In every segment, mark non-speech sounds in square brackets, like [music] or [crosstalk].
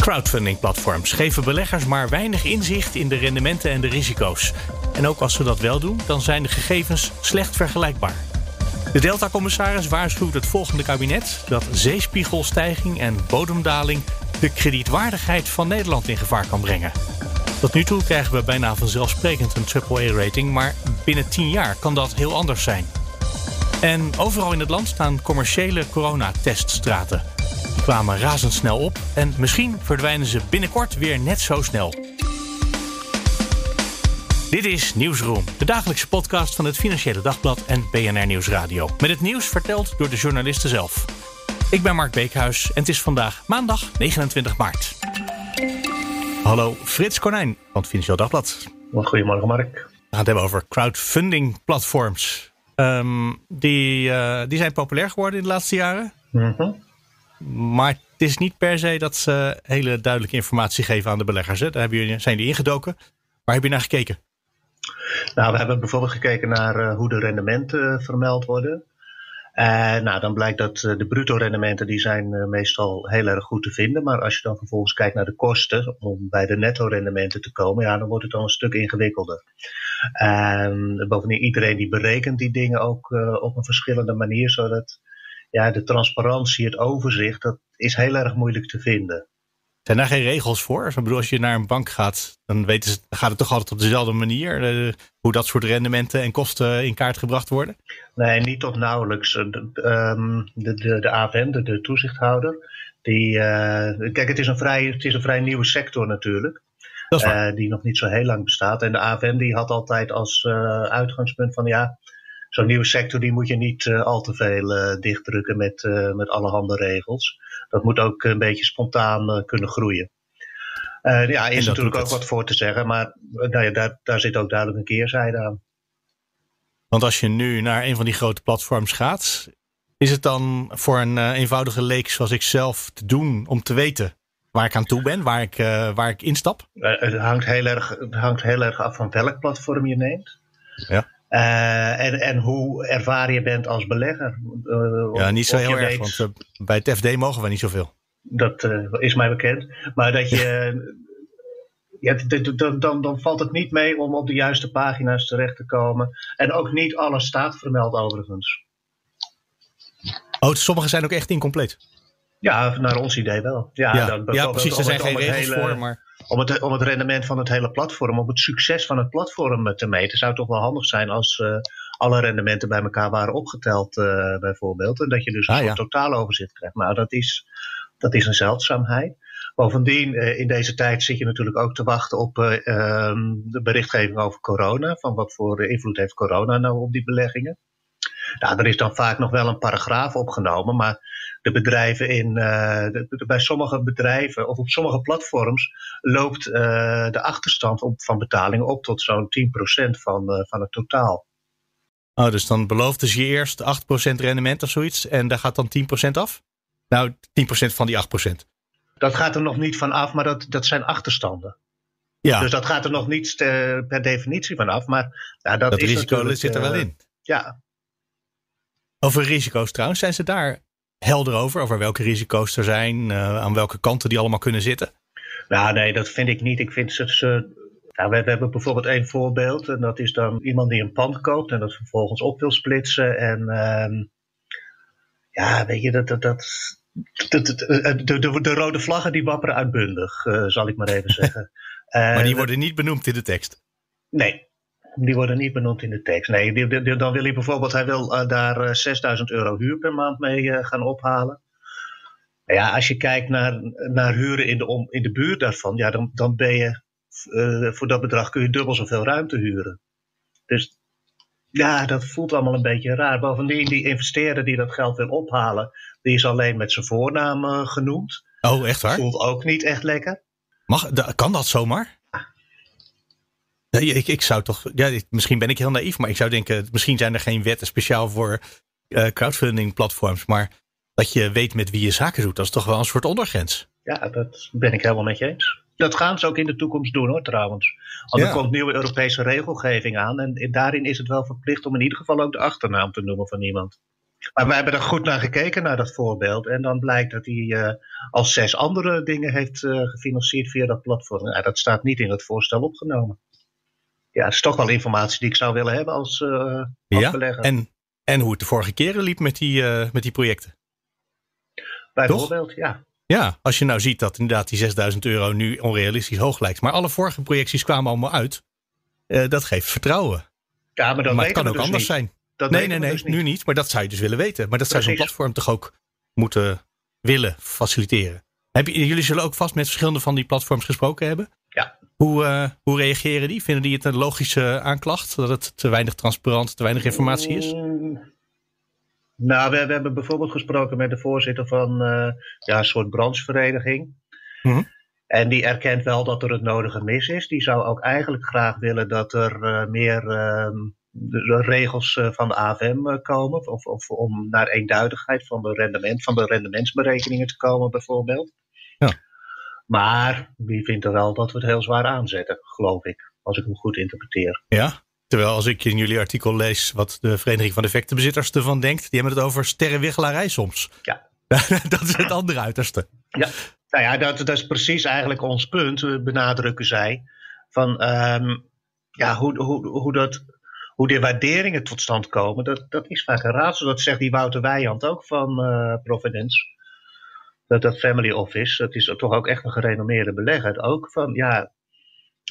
Crowdfunding-platforms geven beleggers maar weinig inzicht in de rendementen en de risico's. En ook als ze dat wel doen, dan zijn de gegevens slecht vergelijkbaar. De Delta-commissaris waarschuwt het volgende kabinet dat zeespiegelstijging en bodemdaling de kredietwaardigheid van Nederland in gevaar kan brengen. Tot nu toe krijgen we bijna vanzelfsprekend een AAA-rating, maar binnen 10 jaar kan dat heel anders zijn. En overal in het land staan commerciële coronateststraten. Kwamen razendsnel op en misschien verdwijnen ze binnenkort weer net zo snel. Dit is Nieuwsroom, de dagelijkse podcast van het Financiële Dagblad en BNR Nieuwsradio. Met het nieuws verteld door de journalisten zelf. Ik ben Mark Beekhuis en het is vandaag maandag 29 maart. Hallo Frits Konijn van het Financieel Dagblad. Goedemorgen Mark. We gaan het hebben over crowdfunding platforms. Ehm, die, eh, die zijn populair geworden in de laatste jaren. Mhm. Maar het is niet per se dat ze hele duidelijke informatie geven aan de beleggers. Hè? Daar hebben jullie, zijn die ingedoken. Waar heb je naar gekeken? Nou, we hebben bijvoorbeeld gekeken naar eh, hoe de rendementen eh, vermeld worden. En nou, dan blijkt dat eh, de bruto rendementen die zijn meestal heel erg goed te vinden. Maar als je dan vervolgens kijkt naar de kosten om bij de netto rendementen te komen, ja, dan wordt het dan een stuk ingewikkelder. En bovendien, iedereen die berekent die dingen ook op een verschillende manier, zodat ja, de transparantie, het overzicht, dat is heel erg moeilijk te vinden. Zijn daar geen regels voor? Ik bedoel, als je naar een bank gaat, dan weten ze, gaat het toch altijd op dezelfde manier? Eh, hoe dat soort rendementen en kosten in kaart gebracht worden? Nee, niet tot nauwelijks. De, ehm, de, de, de AFM, de, de toezichthouder, die, uh, kijk, het is, een vrij, het is een vrij nieuwe sector natuurlijk. Uh, die nog niet zo heel lang bestaat. En de AFM die had altijd als uitgangspunt van ja, zo'n nieuwe sector die moet je niet al te veel dichtdrukken met, met allerhande regels dat moet ook een beetje spontaan eh, kunnen groeien. Uh, ja, is natuurlijk ook wat voor te zeggen, maar eh, nou ja, daar, daar zit ook duidelijk een keerzijde aan. Want als je nu naar een van die grote platforms gaat, is het dan voor een eenvoudige leek zoals ik zelf te doen om te weten waar ik aan toe ben, waar ik, uh, waar ik instap? het, hangt heel erg, het hangt heel erg af van welk platform je neemt. Ja. Uh, en, en hoe ervaren je bent als belegger. Uh, ja, niet zo heel erg, want uh, bij het FD mogen we niet zoveel. Dat is mij bekend. Maar dat je. [laughs] ja, dan, dan, dan valt het niet mee om op de juiste pagina's terecht te komen. En ook niet alles staat vermeld overigens. Oh, sommige zijn ook echt incompleet. Ja, naar ons idee wel. Ja, ja, dan, ja precies. Er zijn geen regels hele, voor, maar om het, om het rendement van het hele platform, om het succes van het platform eh, te meten, zou het toch wel handig zijn als uh, alle rendementen bij elkaar waren opgeteld, uh, bijvoorbeeld. En dat je dus een ah, totaal overzicht krijgt. Nou, dat is, dat is een zeldzaamheid. Bovendien, uh, in deze tijd zit je natuurlijk ook te wachten op ehm, de berichtgeving over corona. Van wat voor invloed heeft corona nou op die beleggingen? Nou, er is dan vaak nog wel een paragraaf opgenomen, maar de bedrijven in, de, bij sommige bedrijven of op sommige platforms loopt uh, de achterstand op, van betalingen op tot zo'n 10% van, uh, van het totaal. Oh, dus dan beloofden ze je eerst 8% rendement of zoiets en daar gaat dan 10% af? Nou, 10% van die 8%. Dat gaat er nog niet van af, maar dat, dat zijn achterstanden. Ja. Dus dat gaat er nog niet per definitie van af. Maar ja, dat, dat is risico zit er wel in. Ja. Over risico's trouwens, zijn ze daar helder over? Over welke risico's er zijn, uh, aan welke kanten die allemaal kunnen zitten? Nou, nee, dat vind ik niet. Ik vind ze. ze nou, we, we, hebben bijvoorbeeld één voorbeeld. En dat is dan iemand die een pand koopt en dat vervolgens op wil splitsen. En uh, ja, weet je, dat. dat, dat de, de, de, de, rode vlaggen die wapperen uitbundig, uh, zal ik maar even zeggen. [laughs] maar die worden niet benoemd in de tekst? Nee, die worden niet benoemd in de tekst. Nee, die, die, dan wil hij bijvoorbeeld, hij wil uh, daar uh, eh, 6000 euro huur per maand mee uh, gaan ophalen. Ja, als je kijkt naar, naar huren in de, om, in de buurt daarvan, ja, dan, dan ben je, voor dat bedrag kun je dubbel zoveel ruimte huren. Dus ja, dat voelt allemaal een beetje raar. Bovendien, die investeerder die dat geld wil ophalen, die is alleen met zijn voornaam genoemd. Oh, echt waar? Voelt ook niet echt lekker. Mag, kan dat zomaar? Nee, ik, ik zou toch, ja, misschien ben ik heel naïef, maar ik zou denken, misschien zijn er geen wetten speciaal voor uh, crowdfunding platforms, maar dat je weet met wie je zaken doet, dat is toch wel een soort ondergrens. Ja, dat ben ik helemaal met je eens. Dat gaan ze ook in de toekomst doen hoor, trouwens. Want er komt nieuwe Europese regelgeving aan en daarin is het wel verplicht om in ieder geval ook de achternaam te noemen van iemand. Maar wij hebben er goed naar gekeken, naar dat voorbeeld. En dan blijkt dat hij uh, al zes andere dingen heeft uh, gefinancierd via dat platform. Ja, dat staat niet in het voorstel opgenomen. Ja, dat is toch wel informatie die ik zou willen hebben als, uh, als ja, belegger. En, en hoe het de vorige keren liep met die, met die projecten. Bijvoorbeeld, ja. Ja, als je nou ziet dat inderdaad die 6000 euro nu onrealistisch hoog lijkt. Maar alle vorige projecties kwamen allemaal uit. dat geeft vertrouwen. Ja, maar, maar het kan ook dus anders niet. zijn. Dat nee, nee, nee, dus nu niet. Maar dat zou je dus willen weten. Maar dat zou zo'n platform toch ook moeten willen faciliteren. Heb je, jullie zullen ook vast met verschillende van die platforms gesproken hebben. Hoe, eh, hoe reageren die? Vinden die het een logische aanklacht? Dat het te weinig transparant, te weinig informatie is? Mm, Nou, we, we hebben bijvoorbeeld gesproken met de voorzitter van eh, ja, een soort branchevereniging. Mhm. En die erkent wel dat er het nodige mis is. Die zou ook eigenlijk graag willen dat er eh, meer ehm, de, regels eh, van de AFM eh, komen. Of, of om naar eenduidigheid van de, rendement, van de rendementsberekeningen te komen, bijvoorbeeld. Ja. Maar die vindt er wel dat we het heel zwaar aanzetten, geloof ik. Als ik hem goed interpreteer. Ja. Terwijl als ik in jullie artikel lees wat de Vereniging van Effectenbezitters ervan denkt. Die hebben het over sterrenwichelarij soms. Ja. [laughs] dat is het andere uiterste. Ja, nou ja, dat, dat is precies eigenlijk ons punt, eh, benadrukken zij. Van ehm, ja, hoe, hoe, hoe, dat, hoe de waarderingen tot stand komen, dat, dat is vaak een raadsel. Dat zegt die Wouter Wijand ook van eh Providence. Dat, dat family office, dat is toch ook echt een gerenommeerde belegger. Ook van ja,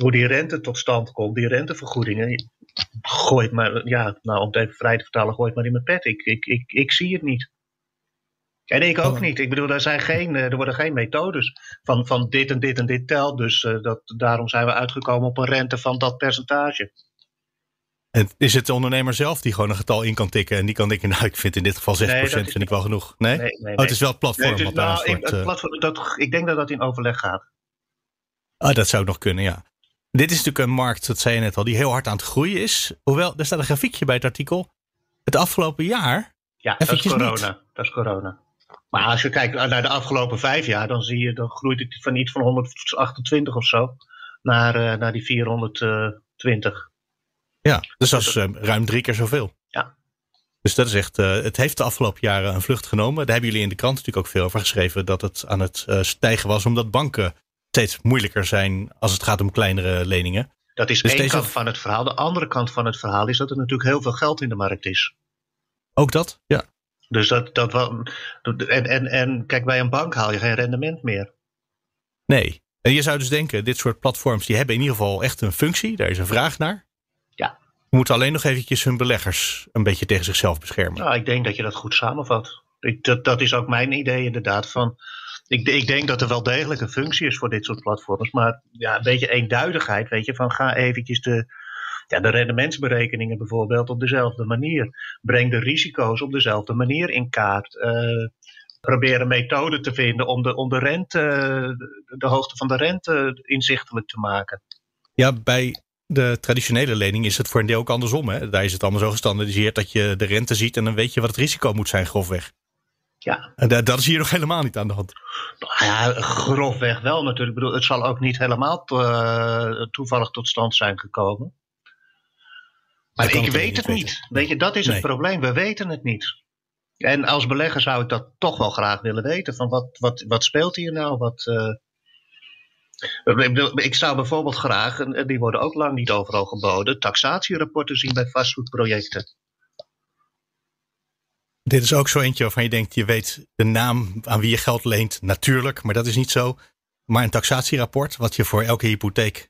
hoe die rente tot stand komt, die rentevergoedingen. Gooit maar, ja, nou om het even vrij te vertalen, gooit maar in mijn pet. Ik, ik, ik, ik zie het niet. En ik ook Oh. niet. Ik bedoel, er, zijn geen, eh, er worden geen methodes van, van dit en dit en dit telt. Dus eh, dat, daarom zijn we uitgekomen op een rente van dat percentage. En is het de ondernemer zelf die gewoon een getal in kan tikken en die kan denken, nou ik vind in dit geval 6% Nee, dat is- vind ik wel genoeg. Nee? Nee, nee, Oh, het is wel het platform is- wat daar nou, ik, het eh, platform, dat, ik denk dat dat in overleg gaat. Ah, dat zou nog kunnen, ja. Dit is natuurlijk een markt, dat zei je net al, die heel hard aan het groeien is. Hoewel, er staat een grafiekje bij het artikel. Het afgelopen jaar, Ja, dat is niet. corona. Dat is corona. Maar als je kijkt naar de afgelopen vijf jaar, dan zie je, dan groeit het van iets van 128 of zo naar, eh, naar die 420. Ja, dus dat is eh, ruim drie keer zoveel. Ja. Dus dat is echt, eh, het heeft de afgelopen jaren een vlucht genomen. Daar hebben jullie in de krant natuurlijk ook veel over geschreven. Dat het aan het eh, stijgen was omdat banken steeds moeilijker zijn als het gaat om kleinere leningen. Dat is Dus één deze- kant van het verhaal. De andere kant van het verhaal is dat er natuurlijk heel veel geld in de markt is. Ook dat? Ja. Dus dat, dat wel, en, en, en kijk, bij een bank haal je geen rendement meer. Nee. En je zou dus denken, dit soort platforms die hebben in ieder geval echt een functie. Daar is een vraag naar. Ja. Moeten alleen nog eventjes hun beleggers een beetje tegen zichzelf beschermen. Nou, ik denk dat je dat goed samenvat. Ik, dat, dat is ook mijn idee inderdaad. Van, ik, ik denk dat er wel degelijk een functie is voor dit soort platforms. Maar ja, een beetje eenduidigheid, weet je. Van ga eventjes de, ja, de rendementsberekeningen bijvoorbeeld op dezelfde manier. Breng de risico's op dezelfde manier in kaart. Eh, probeer een methode te vinden om de, om de rente, de hoogte van de rente inzichtelijk te maken. Ja, bij de traditionele lening is het voor een deel ook andersom. Hè? Daar is het allemaal zo gestandardiseerd dat je de rente ziet en dan weet je wat het risico moet zijn, grofweg. Ja, En dat, dat is hier nog helemaal niet aan de hand. Nou ja, grofweg wel natuurlijk. Ik bedoel, het zal ook niet helemaal eh, toevallig tot stand zijn gekomen. Maar ik weet het niet weten. Weet je, dat is Nee. het probleem. We weten het niet. En als belegger zou ik dat toch wel graag willen weten. Van wat, wat, wat speelt hier nou? Wat, eh, ik zou bijvoorbeeld graag, en die worden ook lang niet overal geboden, taxatierapporten zien bij vastgoedprojecten. Dit is ook zo eentje waarvan je denkt, je weet de naam aan wie je geld leent, natuurlijk, maar dat is niet zo. Maar een taxatierapport, wat je voor elke hypotheek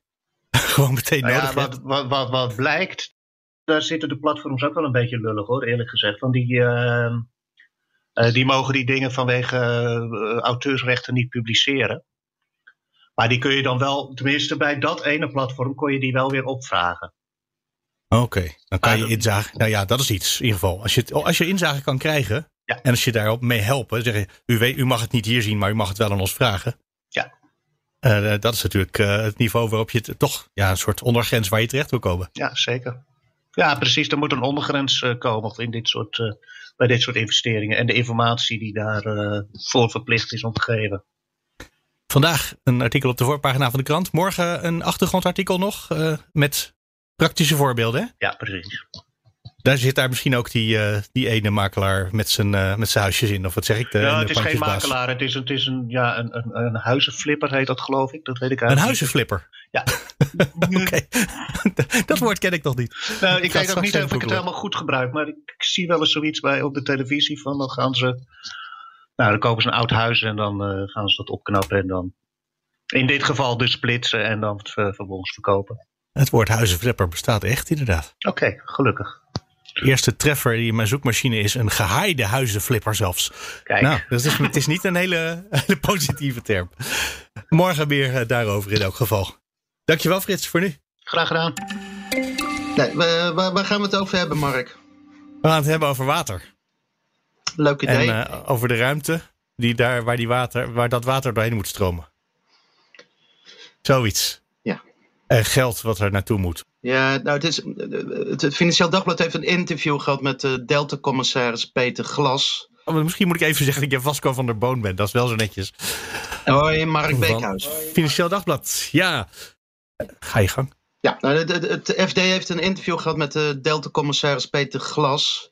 [laughs] gewoon meteen Nou ja, nodig hebt. wat, wat, wat, blijkt, daar zitten de platforms ook wel een beetje lullig hoor, eerlijk gezegd. Want die, eh, eh, die mogen die dingen vanwege eh, auteursrechten niet publiceren. Maar die kun je dan wel, tenminste bij dat ene platform, kon je die wel weer opvragen. Oké, dan kan Maar je dat- inzage. Nou ja, dat is iets in ieder geval. Als je, het- als je inzage kan krijgen Ja. en als je daarop mee helpen, zeg je, u, weet, u mag het niet hier zien, maar u mag het wel aan ons vragen. Ja. dat is natuurlijk het niveau waarop je het toch ja, een soort ondergrens waar je terecht wil komen. Ja, zeker. Ja, precies. Er moet een ondergrens komen in dit soort, bij dit soort investeringen. En de informatie die daarvoor voor verplicht is om te geven. Vandaag een artikel op de voorpagina van de krant. Morgen een achtergrondartikel nog met praktische voorbeelden. Hè? Ja, precies. Daar zit daar misschien ook die, uh, die ene makelaar met zijn, uh, met zijn huisjes in. Of wat zeg ik? De, ja, het is geen makelaar. Het is, het is een, ja, een, een, een huizenflipper heet dat geloof ik. Dat weet ik eigenlijk Een huizenflipper? Ja. [laughs] Oké. [laughs] dat woord ken ik nog niet. Nou, ik, weet ook niet of ik het helemaal goed gebruik. Maar ik, ik, zie wel eens zoiets bij op de televisie van dan gaan ze... Nou, dan kopen ze een oud huis en dan uh, gaan ze dat opknappen en dan... In dit geval dus splitsen en dan vervolgens verkopen. Het woord huizenflipper bestaat echt inderdaad. Oké, gelukkig. De eerste treffer die in mijn zoekmachine is een gehaaide huizenflipper zelfs. Kijk. Nou, dus het is, het is niet een hele, [laughs] hele positieve term. Morgen weer eh, daarover in elk geval. Dankjewel Frits voor nu. Graag gedaan. Nee, waar, waar gaan we het over hebben Mark? We gaan het hebben over water. Leuk idee. En uh, over de ruimte die daar, waar, die water, waar dat water doorheen moet stromen. Zoiets. Ja. En geld wat er naartoe moet. Ja, nou, het, is, het Financieel Dagblad heeft een interview gehad met de Delta-commissaris Peter Glas. Oh, misschien moet ik even zeggen dat je Vasco van der Boon bent. Dat is wel zo netjes. Hoi, Mark Beekhuis. Financieel Dagblad, ja. Ga je gang. Ja, nou, het, het, FD heeft een interview gehad met de Delta-commissaris Peter Glas.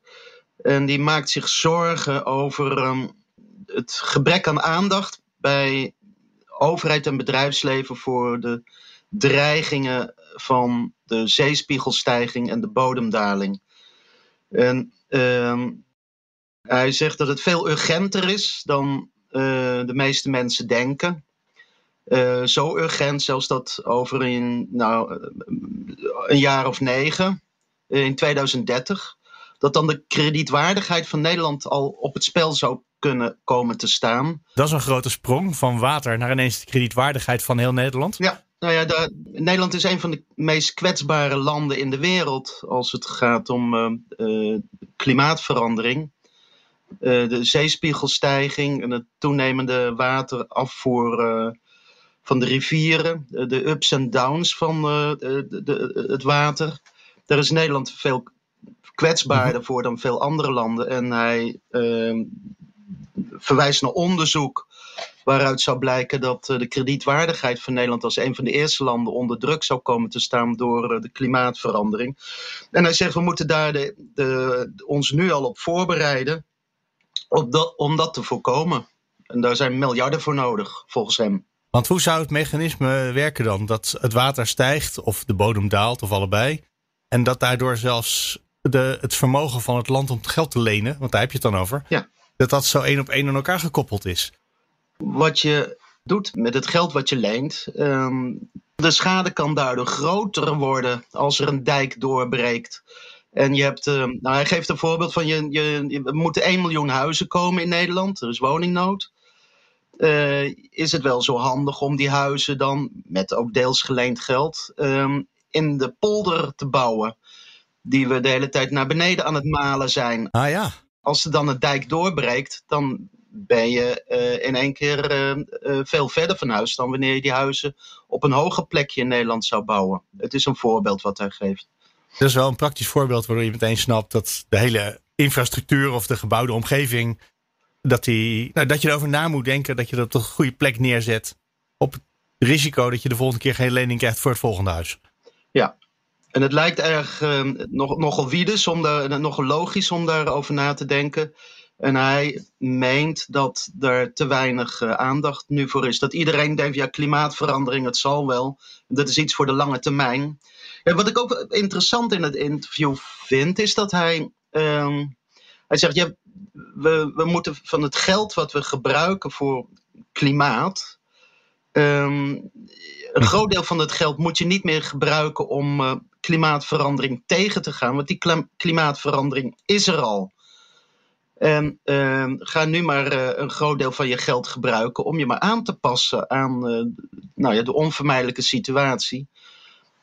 En die maakt zich zorgen over um, het gebrek aan aandacht bij overheid en bedrijfsleven voor de dreigingen van de zeespiegelstijging en de bodemdaling. En uh, hij zegt dat het veel urgenter is dan uh, de meeste mensen denken. Uh, zo urgent zelfs dat over een, nou, een jaar of negen, in 2030, dat dan de kredietwaardigheid van Nederland al op het spel zou kunnen komen te staan. Dat is een grote sprong van water naar ineens de kredietwaardigheid van heel Nederland. Ja, nou ja, de, Nederland is een van de meest kwetsbare landen in de wereld als het gaat om uh, uh, klimaatverandering. Uh, de zeespiegelstijging en het toenemende waterafvoer van de rivieren, de ups en downs van de, de, het water. Daar is Nederland veel kwetsbaarder mhm. voor dan veel andere landen. En hij ehm, verwijst naar onderzoek waaruit zou blijken dat eh, de kredietwaardigheid van Nederland als een van de eerste landen onder druk zou komen te staan door eh, de klimaatverandering. En hij zegt we moeten daar de, de, ons nu al op voorbereiden op dat, om dat te voorkomen. En daar zijn miljarden voor nodig, volgens hem. Want hoe zou het mechanisme werken dan? Dat het water stijgt of de bodem daalt of allebei. En dat daardoor zelfs de, het vermogen van het land om het geld te lenen, want daar heb je het dan over, ja. dat dat zo één op één aan elkaar gekoppeld is. Wat je doet met het geld wat je leent, um, de schade kan daardoor groter worden als er een dijk doorbreekt. En je hebt, uh, nou hij geeft een voorbeeld van, je, je, er moeten 1 miljoen huizen komen in Nederland, er is woningnood. Uh, is het wel zo handig om die huizen dan, met ook deels geleend geld, um, in de polder te bouwen? Die we de hele tijd naar beneden aan het malen zijn. Ah ja. Als er dan een dijk doorbreekt, dan ben je uh, in één keer uh, uh, veel verder van huis dan wanneer je die huizen op een hoger plekje in Nederland zou bouwen. Het is een voorbeeld wat hij geeft. Dat is wel een praktisch voorbeeld waardoor je meteen snapt dat de hele infrastructuur of de gebouwde omgeving, dat, die, nou, dat je erover na moet denken, dat je dat op een goede plek neerzet. Op het risico dat je de volgende keer geen lening krijgt voor het volgende huis. Ja, en het lijkt erg uh, nog, nogal wiedes, om nogal logisch om daarover na te denken. En hij meent dat er te weinig uh, aandacht nu voor is. Dat iedereen denkt, ja, klimaatverandering, het zal wel. Dat is iets voor de lange termijn. En wat ik ook interessant in het interview vind, is dat hij, uh, hij zegt, ja, we, we moeten van het geld wat we gebruiken voor klimaat, um, een groot deel van het geld moet je niet meer gebruiken om uh, klimaatverandering tegen te gaan. Want die klimaatverandering is er al. En uh, ga nu maar uh, een groot deel van je geld gebruiken om je maar aan te passen aan uh, nou ja, de onvermijdelijke situatie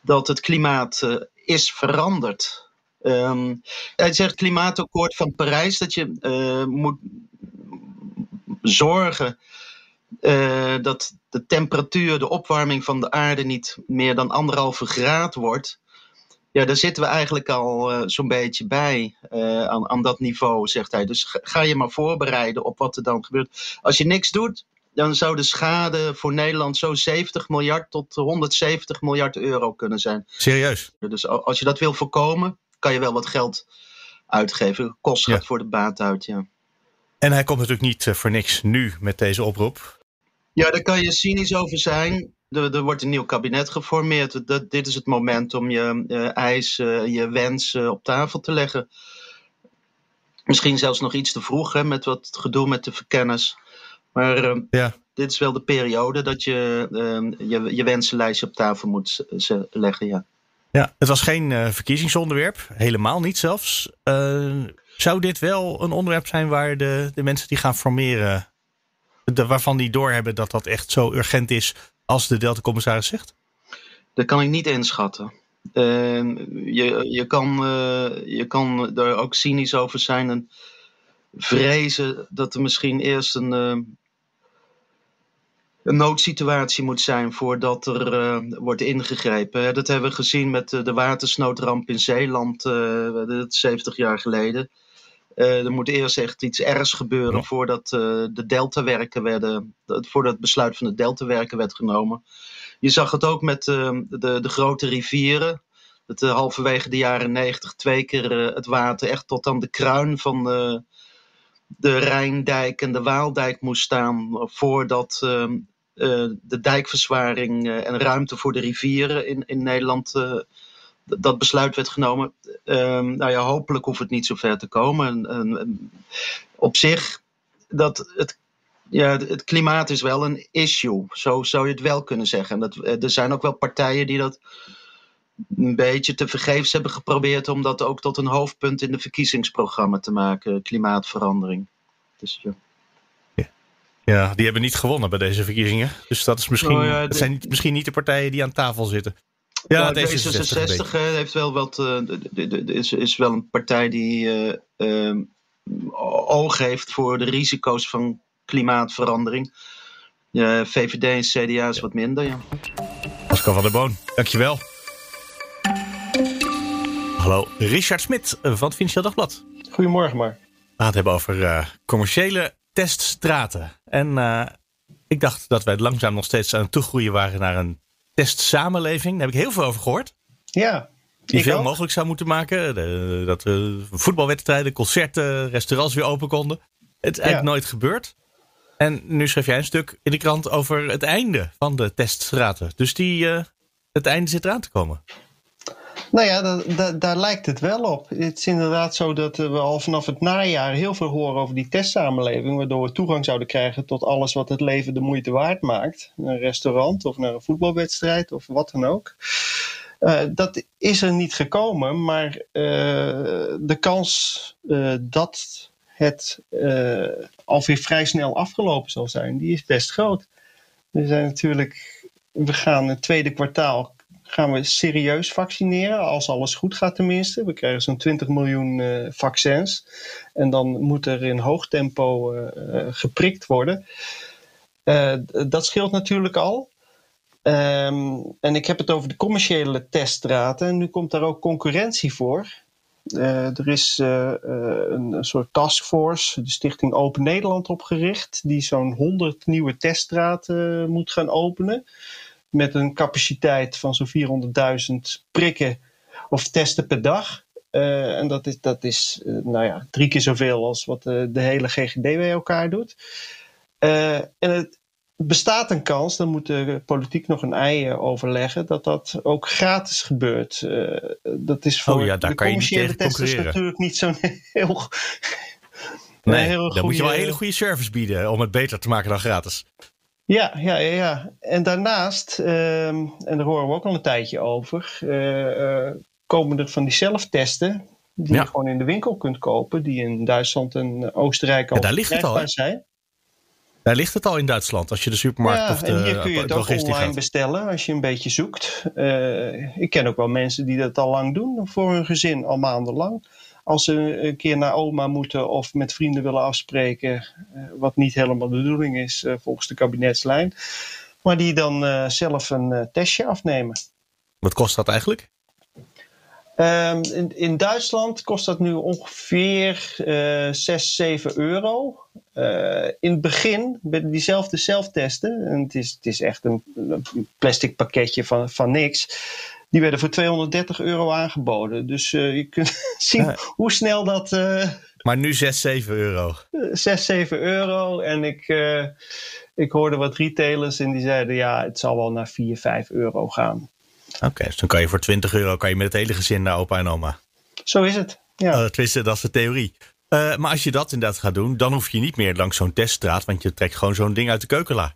dat het klimaat is veranderd. Um, hij zegt klimaatakkoord van Parijs dat je moet zorgen dat de temperatuur, de opwarming van de aarde niet meer dan anderhalve graad wordt. Ja, daar zitten we eigenlijk al uh, zo'n beetje bij uh, aan, aan dat niveau, zegt hij. Dus ga, ga je maar voorbereiden op wat er dan gebeurt. Als je niks doet, dan zou de schade voor Nederland zo 70 miljard tot 170 miljard euro kunnen zijn. Serieus? Dus als je dat wil voorkomen, kan je wel wat geld uitgeven. Kost gaat voor de baat uit, ja. En hij komt natuurlijk niet voor niks nu met deze oproep. Ja, daar kan je cynisch over zijn. Er, er wordt een nieuw kabinet geformeerd. Dat, dit is het moment om je uh, eisen, je wensen op tafel te leggen. Misschien zelfs nog iets te vroeg hè, met wat gedoe met de verkenners. Maar uh, ja. dit is wel de periode dat je uh, je, je wensenlijstje op tafel moet leggen. Ja. ja, het was geen verkiezingsonderwerp. Helemaal niet zelfs. zou dit wel een onderwerp zijn waar de, de mensen die gaan formeren de, waarvan die doorhebben dat dat echt zo urgent is als de Delta-commissaris zegt? Dat kan ik niet inschatten. Uh, je, je, kan, uh, je kan er ook cynisch over zijn en vrezen dat er misschien eerst een, uh, een noodsituatie moet zijn voordat er eh, wordt ingegrepen. Dat hebben we gezien met de watersnoodramp in Zeeland 70 jaar geleden. Uh, er moet eerst echt iets ergs gebeuren voordat uh, de deltawerken werden, voordat het besluit van de deltawerken werd genomen. Je zag het ook met uh, de, de grote rivieren. Dat halverwege de jaren negentig twee keer het water echt tot aan de kruin van de Rijndijk en de Waaldijk moest staan voordat de dijkverzwaring en ruimte voor de rivieren in, in Nederland dat besluit werd genomen. Um, nou ja, hopelijk hoeft het niet zo ver te komen. En, en, op zich, dat het, ja, het klimaat is wel een issue. Zo zou je het wel kunnen zeggen. Dat, eh, er zijn ook wel partijen die dat een beetje te vergeefs hebben geprobeerd om dat ook tot een hoofdpunt in de verkiezingsprogramma te maken, klimaatverandering. Dus ja. Ja, die hebben niet gewonnen bij deze verkiezingen. Dus dat is misschien, oh ja, zijn misschien niet de partijen die aan tafel zitten. Ja, nou, D66 heeft wel wat. Uh, is, is wel een partij die uh, oog heeft voor de risico's van klimaatverandering. VVD en CDA is wat minder, ja. Pascal van der Boon, dankjewel. Hallo, Richard Smit van het Financieel Dagblad. Goedemorgen, maar. We gaan het hebben over uh, commerciële teststraten. En ik dacht dat wij langzaam nog steeds aan het toegroeien waren naar een testsamenleving. Daar heb ik heel veel over gehoord. Ja. Die veel ook. mogelijk zou moeten maken. dat uh, voetbalwedstrijden, concerten, restaurants weer open konden. Het is eigenlijk nooit gebeurd. En nu schrijf jij een stuk in de krant over het einde van de teststraten. Dus die, uh, het einde zit eraan te komen. Nou ja, daar lijkt het wel op. Het is inderdaad zo dat we al vanaf het najaar heel veel horen over die testsamenleving, waardoor we toegang zouden krijgen tot alles wat het leven de moeite waard maakt. Een restaurant of naar een voetbalwedstrijd of wat dan ook. Uh, dat is er niet gekomen, maar uh, de kans dat het alweer vrij snel afgelopen zal zijn, die is best groot. We zijn natuurlijk, we gaan het tweede kwartaal gaan we serieus vaccineren, als alles goed gaat tenminste. We krijgen zo'n 20 miljoen uh, vaccins. En dan moet er in hoog tempo uh, geprikt worden. Dat scheelt natuurlijk al. Um, en ik heb het over de commerciële teststraten. En nu komt daar ook concurrentie voor. er is een soort taskforce, de Stichting Open Nederland, opgericht. Die zo'n 100 nieuwe teststraten moet gaan openen met een capaciteit van zo'n 400.000 prikken of testen per dag. Uh, en dat is, dat is uh, nou ja, drie keer zoveel als wat de, de hele GGD bij elkaar doet. En het bestaat een kans, dan moet de politiek nog een ei overleggen, dat dat ook gratis gebeurt. dat is voor oh ja, daar de kan commerciële testers natuurlijk niet zo'n [laughs] heel. Nee, heel dan moet je wel een hele goede service bieden om het beter te maken dan gratis. Ja, ja, ja, ja. En daarnaast, ehm, en daar horen we ook al een tijdje over, uh, komen er van die zelftesten die je gewoon in de winkel kunt kopen, die in Duitsland en Oostenrijk al ja, daar ligt het al, zijn. Daar ligt het al in Duitsland, als je de supermarkt ja, of de en hier kun je het ook online bestellen als je een beetje zoekt. Uh, ik ken ook wel mensen die dat al lang doen, voor hun gezin al maandenlang als ze een keer naar oma moeten of met vrienden willen afspreken, eh, wat niet helemaal de bedoeling is eh, volgens de kabinetslijn. Maar die dan zelf een testje afnemen. Wat kost dat eigenlijk? Um, in, in, Duitsland kost dat nu ongeveer uh, 6, 7 euro. Uh, in het begin, bij diezelfde zelftesten, en het is, het is echt een, een, plastic pakketje van, van niks, die werden voor 230 euro aangeboden. Dus uh, je kunt [laughs] zien ja. hoe snel dat. Uh, maar nu 6, 7 euro. 6, 7 euro. En ik, ik hoorde wat retailers en die zeiden: ja, het zal wel naar 4, 5 euro gaan. Oké, dus dan kan je voor 20 euro kan je met het hele gezin naar opa en oma. Zo is het. Ja. Tenminste, dat is de theorie. Maar als je dat inderdaad gaat doen, dan hoef je niet meer langs zo'n teststraat, want je trekt gewoon zo'n ding uit de keukenla.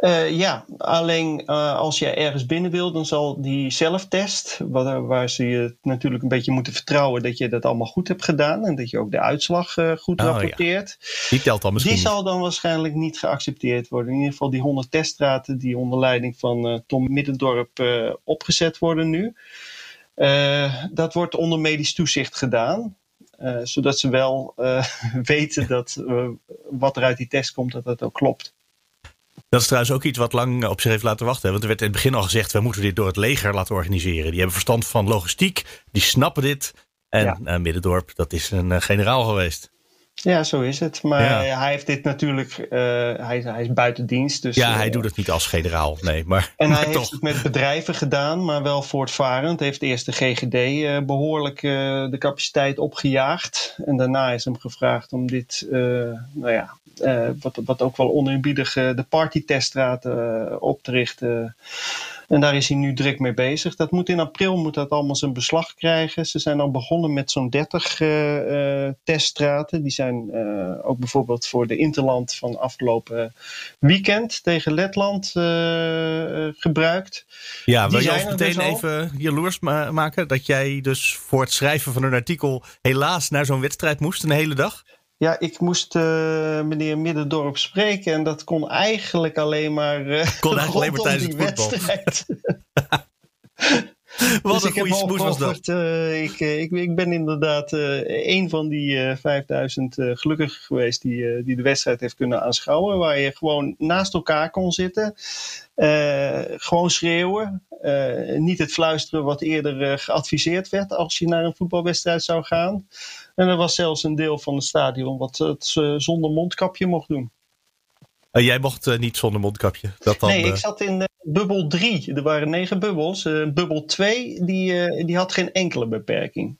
Uh, ja, alleen uh, als je ergens binnen wil, dan zal die zelftest, waar, waar ze je natuurlijk een beetje moeten vertrouwen dat je dat allemaal goed hebt gedaan en dat je ook de uitslag uh, goed oh, rapporteert. Ja. Die telt dan misschien. Die zal dan waarschijnlijk niet geaccepteerd worden. In ieder geval die 100 teststraten die onder leiding van Tom Middendorp opgezet worden nu. dat wordt onder medisch toezicht gedaan. zodat ze wel [laughs] weten dat wat er uit die test komt, dat dat ook klopt. Dat is trouwens ook iets wat lang op zich heeft laten wachten. Want er werd in het begin al gezegd, we moeten dit door het leger laten organiseren. Die hebben verstand van logistiek, die snappen dit. En ja. uh, Middendorp, dat is een uh, generaal geweest. Ja, zo is het. Maar ja. hij heeft dit natuurlijk, uh, hij, hij, is buiten dienst. Dus, ja, hij doet het niet als generaal, nee. Maar, en maar hij toch. heeft het met bedrijven gedaan, maar wel voortvarend. Heeft eerst de GGD uh, behoorlijk de capaciteit opgejaagd. En daarna is hem gevraagd om dit, nou ja, wat, wat ook wel oneerbiedig de partyteststraat op te richten. En daar is hij nu direct mee bezig. Dat moet in april moet dat allemaal zijn beslag krijgen. Ze zijn al begonnen met zo'n 30 uh, uh, teststraten. Die zijn uh, ook bijvoorbeeld voor de Interland van afgelopen weekend tegen Letland uh, gebruikt. Ja, wil je meteen dus even jaloers ma maken dat jij dus voor het schrijven van een artikel helaas naar zo'n wedstrijd moest een hele dag? Ja, ik moest uh, meneer Middendorp spreken en dat kon eigenlijk alleen maar uh, kon eigenlijk alleen maar tijdens die het wedstrijd. [laughs] Wat dus een goede smoes was dat. Uh, ik, ik, ik, ben inderdaad een van die 5000 gelukkig geweest die, die de wedstrijd heeft kunnen aanschouwen. Waar je gewoon naast elkaar kon zitten. Gewoon schreeuwen. niet het fluisteren wat eerder geadviseerd werd als je naar een voetbalwedstrijd zou gaan. En er was zelfs een deel van het stadion wat het zonder mondkapje mocht doen. Uh, jij mocht niet zonder mondkapje? Dat dan, nee, ik zat in bubbel 3. Er waren negen bubbels. bubbel 2 die, die had geen enkele beperking.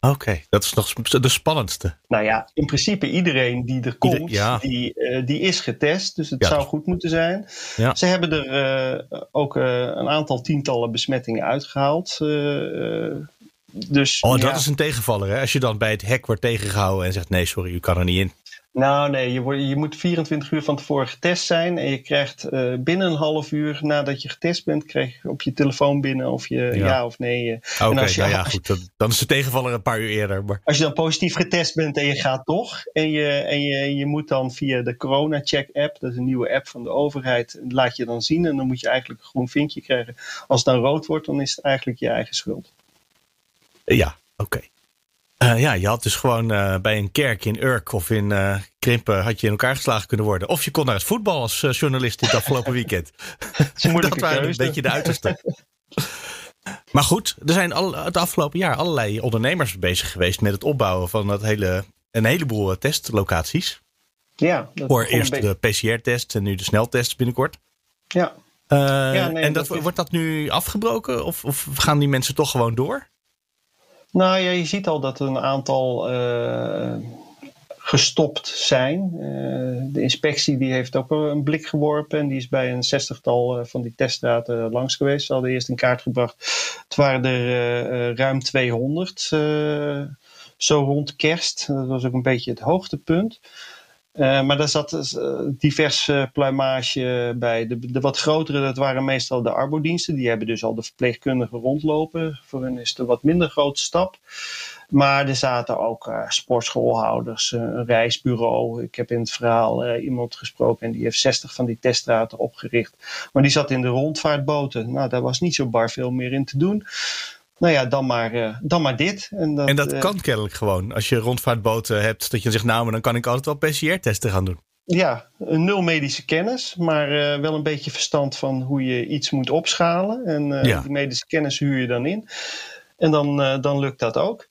Oké, okay, dat is nog de spannendste. Nou ja, in principe iedereen die er komt, Ieder, ja. die, die is getest. Dus het ja. zou goed moeten zijn. Ja. Ze hebben er ook een aantal tientallen besmettingen uitgehaald dus, oh, dat is een tegenvaller. Hè? Als je dan bij het hek wordt tegengehouden en zegt: nee, sorry, u kan er niet in. Nou, nee, je, wordt, je moet 24 uur van tevoren getest zijn. En je krijgt uh, binnen een half uur nadat je getest bent, krijg je op je telefoon binnen of je ja, ja of nee. Oké, okay, nou ja, goed. Dan, dan is de tegenvaller een paar uur eerder. Maar... Als je dan positief getest bent en je gaat toch. En je, en je, je moet dan via de Corona Check app, dat is een nieuwe app van de overheid, laat je dan zien. En dan moet je eigenlijk een groen vinkje krijgen. Als het dan rood wordt, dan is het eigenlijk je eigen schuld. Ja, oké. Okay. Uh, ja, je had dus gewoon uh, bij een kerk in Urk of in uh, Krimpen had je in elkaar geslagen kunnen worden. Of je kon naar het voetbal als journalist dit afgelopen weekend. [laughs] dat waren een beetje de uiterste. maar goed, er zijn al, het afgelopen jaar allerlei ondernemers bezig geweest met het opbouwen van dat hele, een heleboel testlocaties. Ja, dat Voor eerst de PCR-test en nu de sneltest binnenkort. Ja. ja nee, en dat, dat wordt dat nu afgebroken of, of gaan die mensen toch gewoon door? Nou ja, je ziet al dat een aantal uh, gestopt zijn. Uh, de inspectie die heeft ook een blik geworpen en die is bij een zestigtal uh, van die teststraten langs geweest. Ze hadden eerst in kaart gebracht. Het waren er ruim 200 zo rond kerst. Dat was ook een beetje het hoogtepunt. Uh, maar daar zat uh, divers uh, pluimage bij. De, de, wat grotere, dat waren meestal de arbodiensten. Die hebben dus al de verpleegkundigen rondlopen. Voor hen is het een wat minder grote stap. Maar er zaten ook sportschoolhouders, een reisbureau. Ik heb in het verhaal iemand gesproken en die heeft 60 van die teststraten opgericht. Maar die zat in de rondvaartboten. Nou, daar was niet zo bar veel meer in te doen nou ja, dan maar, uh, dan maar dit. En dat, en dat uh, kan kennelijk gewoon. Als je rondvaartboten hebt, dat je zegt, nou, maar dan kan ik altijd wel PCR-testen gaan doen. ja, nul medische kennis, maar uh, wel een beetje verstand van hoe je iets moet opschalen. En die medische kennis huur je dan in. En dan, dan lukt dat ook.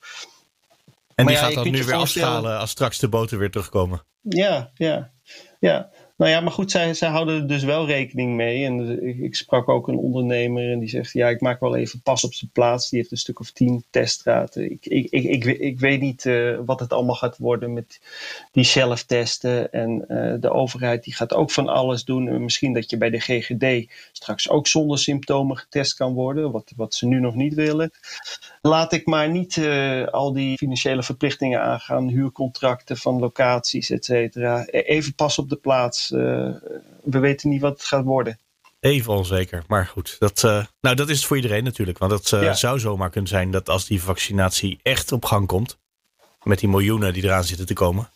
En maar die ja, gaat dan nu weer afschalen als straks de boten weer terugkomen. Ja, ja, ja. Nou ja, maar goed, zij, zij houden er dus wel rekening mee. En ik, sprak ook een ondernemer en die zegt: Ja, ik maak wel even pas op zijn plaats. Die heeft een stuk of tien teststraten. Ik, ik, ik, ik, ik weet niet uh, wat het allemaal gaat worden met die zelftesten. En uh, de overheid die gaat ook van alles doen. En misschien dat je bij de GGD straks ook zonder symptomen getest kan worden, wat, wat ze nu nog niet willen. Laat ik maar niet uh, al die financiële verplichtingen aangaan, huurcontracten van locaties, et cetera. E-, even pas op de plaats. Eh, we weten niet wat het gaat worden. Even onzeker, maar goed. Dat, uh, nou, dat is het voor iedereen natuurlijk. Want het uh, zou zomaar kunnen zijn dat als die vaccinatie echt op gang komt, met die miljoenen die eraan zitten te komen,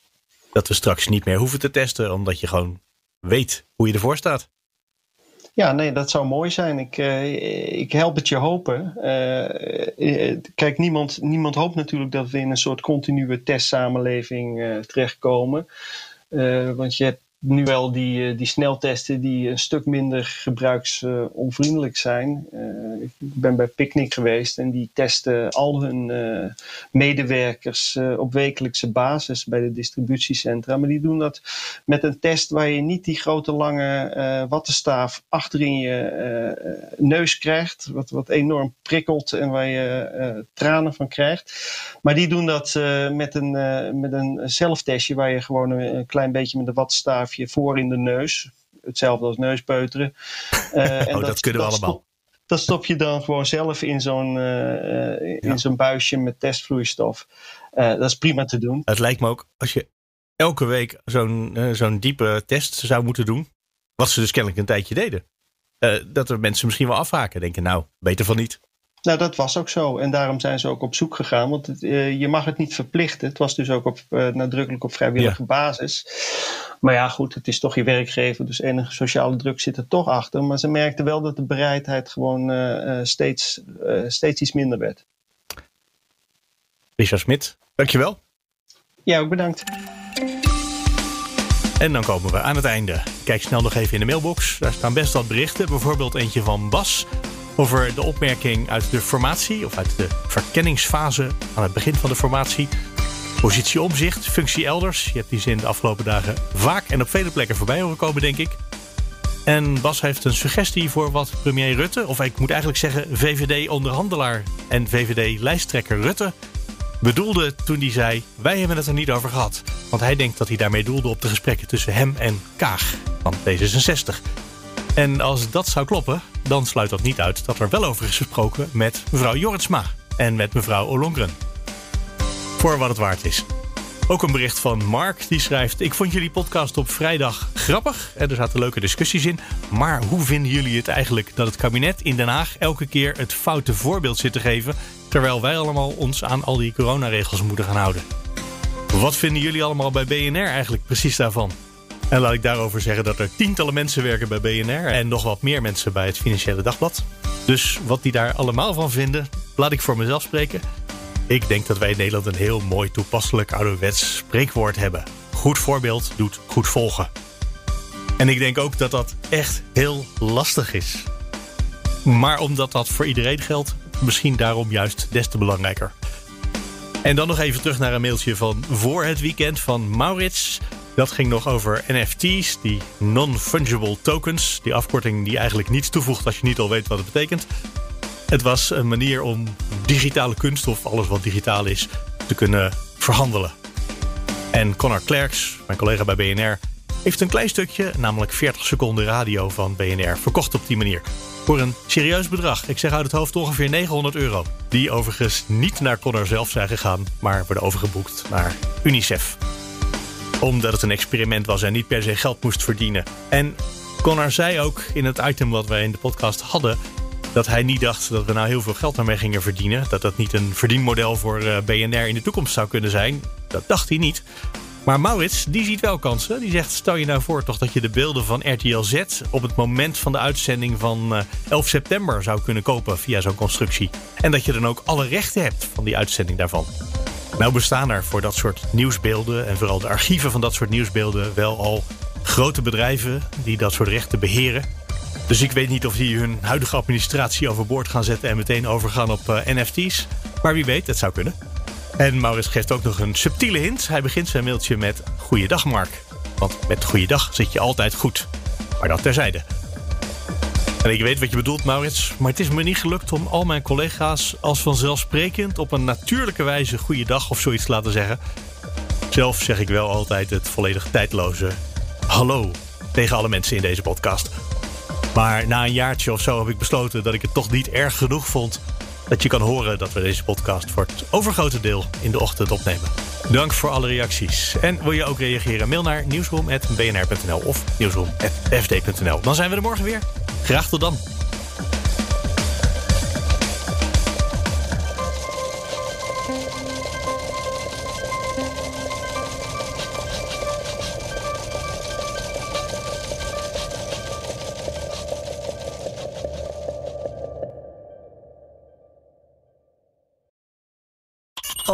dat we straks niet meer hoeven te testen, omdat je gewoon weet hoe je ervoor staat. Ja, nee, dat zou mooi zijn. Ik, uh, ik help het je hopen. Kijk, niemand, niemand hoopt natuurlijk dat we in een soort continue testsamenleving terechtkomen. want je hebt nu wel die, eh, die sneltesten die een stuk minder gebruiksonvriendelijk zijn. Uh, ik ben bij Picnic geweest en die testen al hun uh, medewerkers op wekelijkse basis bij de distributiecentra. Maar die doen dat met een test waar je niet die grote lange wattenstaaf achter in je neus krijgt, wat, wat enorm prikkelt en waar je tranen van krijgt. Maar die doen dat met, een, met een zelftestje waar je gewoon een, een klein beetje met de wattenstaaf je voor in de neus. Hetzelfde als neuspeuteren. Uh, en [laughs] oh, dat, kunnen we allemaal. dat stop je dan gewoon zelf in zo'n uh, in zo'n buisje met testvloeistof. Uh, dat is prima te doen. Het lijkt me ook als je elke week zo'n zo'n diepe test zou moeten doen. Wat ze dus kennelijk een tijdje deden. dat er mensen misschien wel afhaken. Denken nou, beter van niet. Nou, dat was ook zo. En daarom zijn ze ook op zoek gegaan. Want het, uh, je mag het niet verplichten. Het was dus ook op, uh, nadrukkelijk op vrijwillige ja. basis. Maar ja, goed, het is toch je werkgever. Dus enige sociale druk zit er toch achter. Maar ze merkten wel dat de bereidheid gewoon uh, steeds, steeds iets minder werd. Richard Smit, dankjewel. Ja, ook bedankt. En dan komen we aan het einde. Kijk snel nog even in de mailbox. Daar staan best wat berichten. Bijvoorbeeld eentje van Bas over de opmerking uit de formatie of uit de verkenningsfase aan het begin van de formatie. Positie omzicht, functie elders. Je hebt die zin de afgelopen dagen vaak en op vele plekken voorbij horen komen, denk ik. En Bas heeft een suggestie voor wat premier Rutte, of ik moet eigenlijk zeggen VVD-onderhandelaar en VVD-lijsttrekker Rutte, bedoelde toen hij zei: Wij hebben het er niet over gehad. Want hij denkt dat hij daarmee doelde op de gesprekken tussen hem en Kaag van D66. En als dat zou kloppen, dan sluit dat niet uit dat er wel over is gesproken met mevrouw Jortsma en met mevrouw Olongren. Voor wat het waard is. Ook een bericht van Mark die schrijft: Ik vond jullie podcast op vrijdag grappig en er zaten leuke discussies in. Maar hoe vinden jullie het eigenlijk dat het kabinet in Den Haag elke keer het foute voorbeeld zit te geven, terwijl wij allemaal ons aan al die coronaregels moeten gaan houden? Wat vinden jullie allemaal bij BNR eigenlijk precies daarvan? En laat ik daarover zeggen dat er tientallen mensen werken bij BNR en nog wat meer mensen bij het Financiële Dagblad. Dus wat die daar allemaal van vinden, laat ik voor mezelf spreken. Ik denk dat wij in Nederland een heel mooi toepasselijk ouderwets spreekwoord hebben. Goed voorbeeld doet goed volgen. En ik denk ook dat dat echt heel lastig is. Maar omdat dat voor iedereen geldt, misschien daarom juist des te belangrijker. En dan nog even terug naar een mailtje van voor het weekend van Maurits. Dat ging nog over NFT's, die non-fungible tokens. Die afkorting die eigenlijk niets toevoegt als je niet al weet wat het betekent. Het was een manier om digitale kunst of alles wat digitaal is te kunnen verhandelen. En Connor Klerks, mijn collega bij BNR, heeft een klein stukje, namelijk 40 seconden radio van BNR, verkocht op die manier. Voor een serieus bedrag. Ik zeg uit het hoofd ongeveer 900 euro. Die overigens niet naar Connor zelf zijn gegaan, maar worden overgeboekt naar UNICEF omdat het een experiment was en niet per se geld moest verdienen. En Connor zei ook in het item wat wij in de podcast hadden. Dat hij niet dacht dat we nou heel veel geld daarmee gingen verdienen. Dat dat niet een verdienmodel voor eh, BNR in de toekomst zou kunnen zijn. Dat dacht hij niet. Maar Maurits, die ziet wel kansen. Die zegt, stel je nou voor toch dat je de beelden van RTL Z... op het moment van de uitzending van 11 eh, september zou kunnen kopen via zo'n constructie. En dat je dan ook alle rechten hebt van die uitzending daarvan. Nou bestaan er voor dat soort nieuwsbeelden en vooral de archieven van dat soort nieuwsbeelden wel al grote bedrijven die dat soort rechten beheren. Dus ik weet niet of die hun huidige administratie overboord gaan zetten en meteen overgaan op uh, NFT's. Maar wie weet, het zou kunnen. En Maurits geeft ook nog een subtiele hint. Hij begint zijn mailtje met Goeiedag Mark. Want met Goeiedag zit je altijd goed. Maar dat terzijde. En ik weet wat je bedoelt, Maurits, maar het is me niet gelukt om al mijn collega's als vanzelfsprekend op een natuurlijke wijze goeiedag of zoiets te laten zeggen. Zelf zeg ik wel altijd het volledig tijdloze hallo tegen alle mensen in deze podcast. Maar na een jaartje of zo heb ik besloten dat ik het toch niet erg genoeg vond dat je kan horen dat we deze podcast voor het overgrote deel in de ochtend opnemen. Dank voor alle reacties. En wil je ook reageren? Mail naar nieuwsroom.bnr.nl of nieuwsroom.fd.nl. Dan zijn we er morgen weer. Graag tot dan.